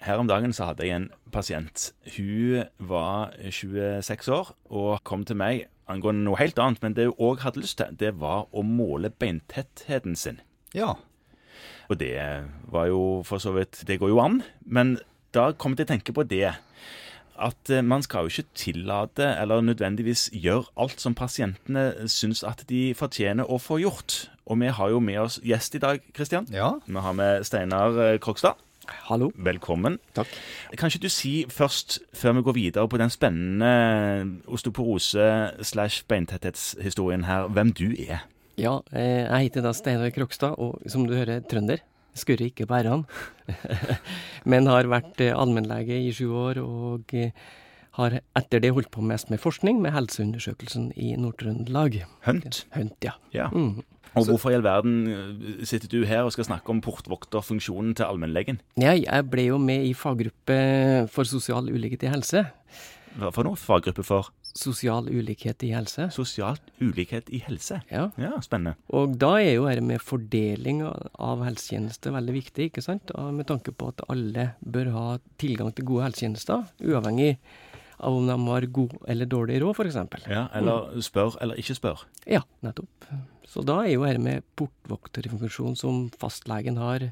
Her om dagen så hadde jeg en pasient. Hun var 26 år og kom til meg angående noe helt annet. Men det hun òg hadde lyst til, det var å måle beintettheten sin. Ja. Og det var jo for så vidt Det går jo an. Men da kom jeg til å tenke på det at eh, man skal jo ikke tillate eller nødvendigvis gjøre alt som pasientene syns at de fortjener å få gjort. Og vi har jo med oss gjest i dag, Kristian. Ja. Vi har med Steinar eh, Krokstad. Hallo. Velkommen. Takk. Kan ikke du si først, før vi går videre på den spennende osteoporose- slash beintetthetshistorien her, hvem du er? Ja, eh, jeg heter da Steinar Krokstad, og som du hører, trønder. Skurrer ikke på r-ene. Men har vært eh, allmennlege i sju år, og eh, har etter det holdt på mest med forskning med Helseundersøkelsen i Nord-Trøndelag. Hunt. Hunt, ja. Ja. Mm. Og hvorfor i all verden eh, sitter du her og skal snakke om portvokterfunksjonen til allmennlegen? ja. Jeg ble jo med i faggruppe for sosial ulikhet i helse. Hva for noe? Faggruppe for Sosial ulikhet i helse. Sosial ulikhet i helse? Ja. Ja, spennende. Og da er jo dette med fordeling av- helsetjenester veldig viktig, ikke sant? Og med tanke på at alle bør ha tilgang til gode helsetjenester, uavhengig av om de har god eller dårlig råd, f.eks. Ja, Eller spør eller ikke spør. Ja, nettopp. Så da er jo dette med portvokterfunksjon som fastlegen har,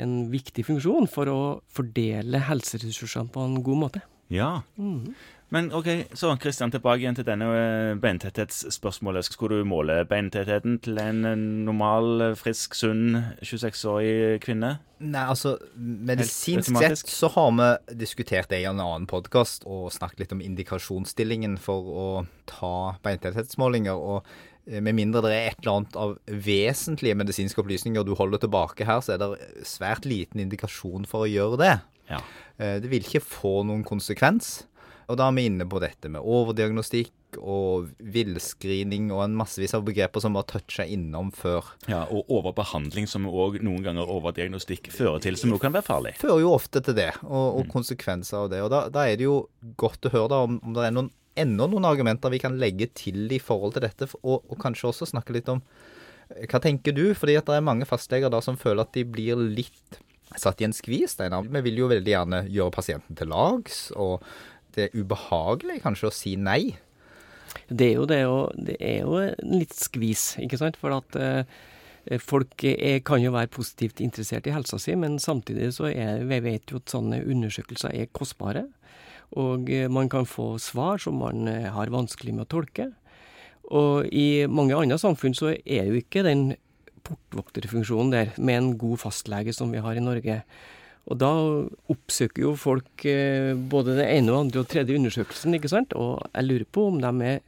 en viktig funksjon for å fordele helseressursene på en god måte. Ja. Mhm. Men OK, så Kristian, tilbake igjen til denne eh, beintetthetsspørsmålet. Skulle du måle beintettheten til en eh, normal, eh, frisk, sunn 26-årig kvinne? Nei, altså medisinsk sett så har vi diskutert det i en annen podkast og snakket litt om indikasjonsstillingen for å ta beintetthetsmålinger. og med mindre det er et eller annet av vesentlige medisinske opplysninger du holder tilbake her, så er det svært liten indikasjon for å gjøre det. Ja. Det vil ikke få noen konsekvens. Og da er vi inne på dette med overdiagnostikk og villscreening og en massevis av begreper som bare toucha innom før. ja og overbehandling, som òg noen ganger overdiagnostikk fører til, som jo kan være farlig. Fører jo ofte til det, og, og konsekvenser av det. Og da, da er det jo godt å høre da om, om det er noen, enda noen argumenter vi kan legge til i forhold til dette, og, og kanskje også snakke litt om eh, hva tenker du? Fordi at det er mange fastleger da som føler at de blir litt satt i en skvis, Steinar. Vi vil jo veldig gjerne gjøre pasienten til lags, og det er ubehagelig kanskje å si nei. Det er jo det, og det er jo litt skvis, ikke sant? For at eh, folk er, kan jo være positivt interessert i helsa si, men samtidig så er vi vet jo at sånne undersøkelser er kostbare. Og eh, man kan få svar som man eh, har vanskelig med å tolke. Og i mange andre samfunn så er jo ikke den portvokterfunksjonen der med en god fastlege som vi har i Norge. Og da oppsøker jo folk eh, både det ene og andre og tredje undersøkelsen, ikke sant? Og jeg lurer på om de er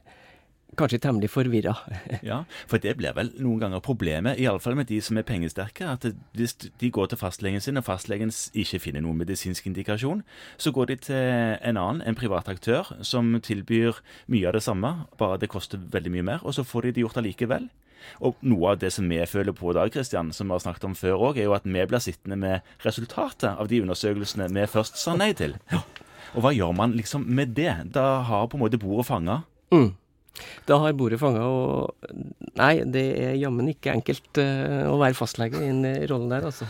kanskje temmelig forvirra. Ja, For det blir vel noen ganger problemet, iallfall med de som er pengesterke, at hvis de går til fastlegen sin, og fastlegen ikke finner noen medisinsk indikasjon, så går de til en annen, en privat aktør, som tilbyr mye av det samme, bare det koster veldig mye mer, og så får de det gjort allikevel. Og noe av det som vi føler på i dag, Kristian, som vi har snakket om før òg, er jo at vi blir sittende med resultatet av de undersøkelsene vi først sa nei til. Og hva gjør man liksom med det? Da har på en måte bordet fanga. Mm. Da har bordet fanga, og nei, det er jammen ikke enkelt uh, å være fastlege i den rolle rollen der, altså.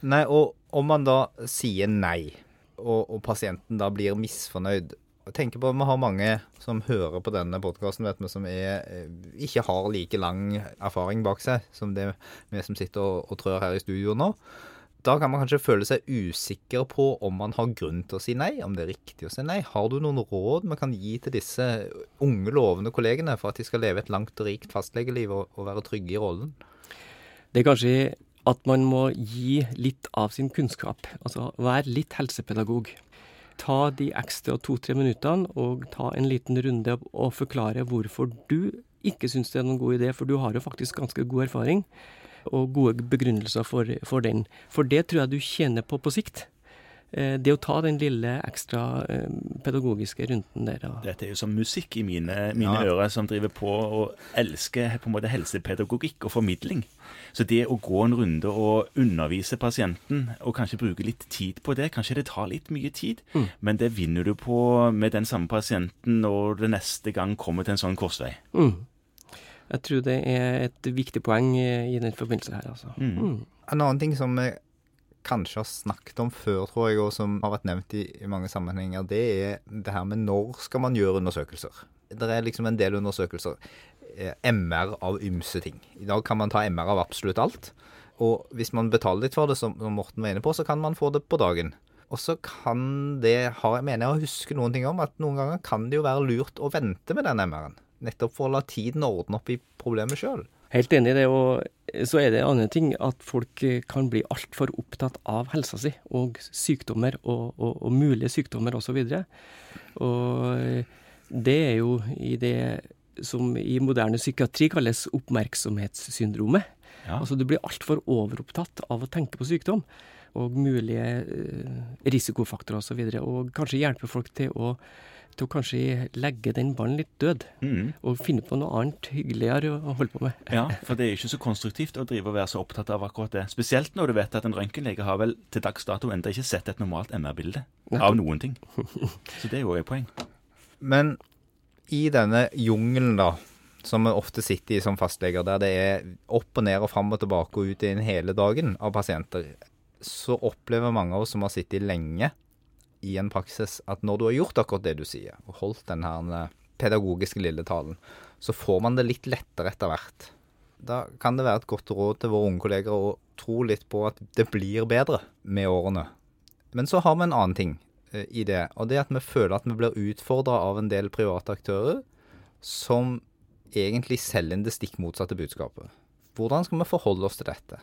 Nei, og om man da sier nei, og, og pasienten da blir misfornøyd jeg tenker på, Vi har mange som hører på denne podkasten, som er, eh, ikke har like lang erfaring bak seg som det vi som sitter og, og trør her i studio nå. Da kan man kanskje føle seg usikker på om man har grunn til å si nei, om det er riktig å si nei. Har du noen råd vi kan gi til disse unge, lovende kollegene for at de skal leve et langt og rikt fastlegeliv og, og være trygge i rollen? Det er kanskje at man må gi litt av sin kunnskap. Altså være litt helsepedagog. Ta de ekstra to-tre minuttene og ta en liten runde og forklare hvorfor du ikke syns det er noen god idé, for du har jo faktisk ganske god erfaring og gode begrunnelser for, for den. For det tror jeg du tjener på på sikt. Eh, Det å ta den lille ekstra eh, pedagogiske runden der. Dette er jo som musikk i mine, mine Ja. ører, som driver på og elsker på en måte helsepedagogikk og formidling. Så det å gå en runde og undervise pasienten, og kanskje bruke litt tid på det, kanskje det tar litt mye tid, Mm. men det vinner du på med den samme pasienten når det neste gang kommer til en sånn korsvei. Mm. Jeg tror det er et viktig poeng eh, i den forbindelse her, altså. Mm. Mm. En annen ting som kanskje har snakket om før, tror jeg, og som har vært nevnt i, i mange sammenhenger, det er det her med når skal man gjøre undersøkelser. Det er liksom en del undersøkelser. Eh, MR av ymse ting. I dag kan man ta MR av absolutt alt. Og hvis man betaler litt for det, som Morten var inne på, så kan man få det på dagen. Og så kan det ha mener jeg å huske noen ting om at noen ganger kan det jo være lurt å vente med den MR-en. Nettopp for å la tiden ordne opp i problemet sjøl. Helt enig i det. Og så er det en annen ting at folk kan bli altfor opptatt av helsa si og sykdommer og, og, og mulige sykdommer osv. Og, så og det er jo i det som i moderne psykiatri kalles oppmerksomhetssyndromet. Ja. Altså du blir altfor overopptatt av å tenke på sykdom og mulige eh, risikofaktorer osv. Og, så og kanskje hjelpe folk til å, til å kanskje legge den ballen litt død. Mm. Og finne på noe annet hyggeligere å holde på med. Ja, for det er ikke så konstruktivt å drive og være så opptatt av akkurat det. Spesielt når du vet at en røntgenlege har vel til dags dato enda ikke sett et normalt MR-bilde av noen ting. Så det er jo et poeng. Men i denne jungelen, da, som vi ofte sitter i som fastleger, der det er opp og ned og fram og tilbake og ut inn hele dagen av pasienter, så opplever mange av oss som har sittet lenge i en praksis, at når du har gjort akkurat det du sier, og holdt den her eh, pedagogiske lille talen, så får man det litt lettere etter hvert. Da kan det være et godt råd til våre unge kolleger å tro litt på at det blir bedre med årene. Men så har vi en annen ting eh, i det, og det er at vi føler at vi blir utfordra av en del private aktører som egentlig selger inn det stikk motsatte budskapet. Hvordan skal vi forholde oss til dette?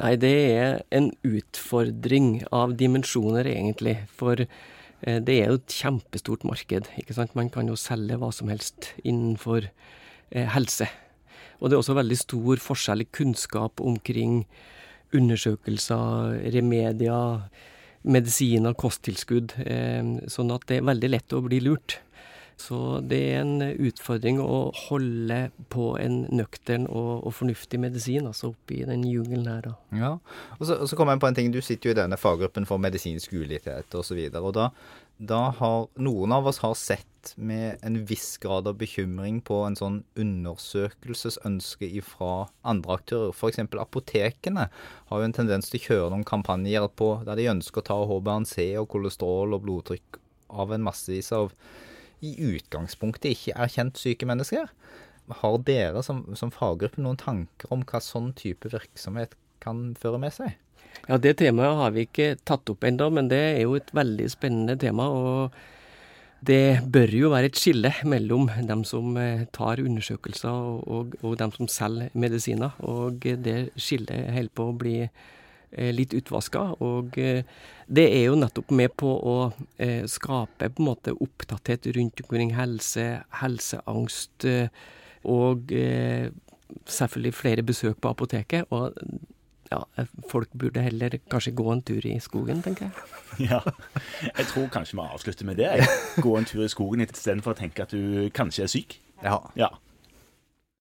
Nei, det er en utfordring av dimensjoner, egentlig. For eh, det er jo et kjempestort marked. ikke sant? Man kan jo selge hva som helst innenfor eh, helse. Og det er også veldig stor forskjell i kunnskap omkring undersøkelser, remedier, medisiner, kosttilskudd. Eh, sånn at det er veldig lett å bli lurt. Så det er en utfordring å holde på en nøktern og, og fornuftig medisin altså oppi den jungelen her. Da. Ja, og så, og så kommer jeg på en ting. Du sitter jo i denne faggruppen for medisinsk ulikhet osv. Og, så og da, da har noen av oss har sett med en viss grad av bekymring på en sånn undersøkelsesønske fra andre aktører. F.eks. apotekene har jo en tendens til å kjøre noen kampanjer på der de ønsker å ta HBNC og kolesterol og blodtrykk av en massevis av i utgangspunktet ikke er kjent syke mennesker. Har dere som, som faggruppe noen tanker om hva sånn type virksomhet kan føre med seg? Ja, Det temaet har vi ikke tatt opp ennå, men det er jo et veldig spennende tema. og det bør jo være et skille mellom dem som eh, tar undersøkelser og, og, og dem som selger medisiner. Og det skillet holder på å bli litt utvaska. Og eh, det er jo nettopp med på å eh, skape på en måte opptatthet rundt omkring helse, helseangst og selvfølgelig flere besøk på apoteket. og ja, folk burde heller kanskje gå en tur i skogen, tenker jeg. Ja, jeg tror kanskje vi avslutter med det. Gå en tur i skogen istedenfor å tenke at du kanskje er syk. Ja. ja.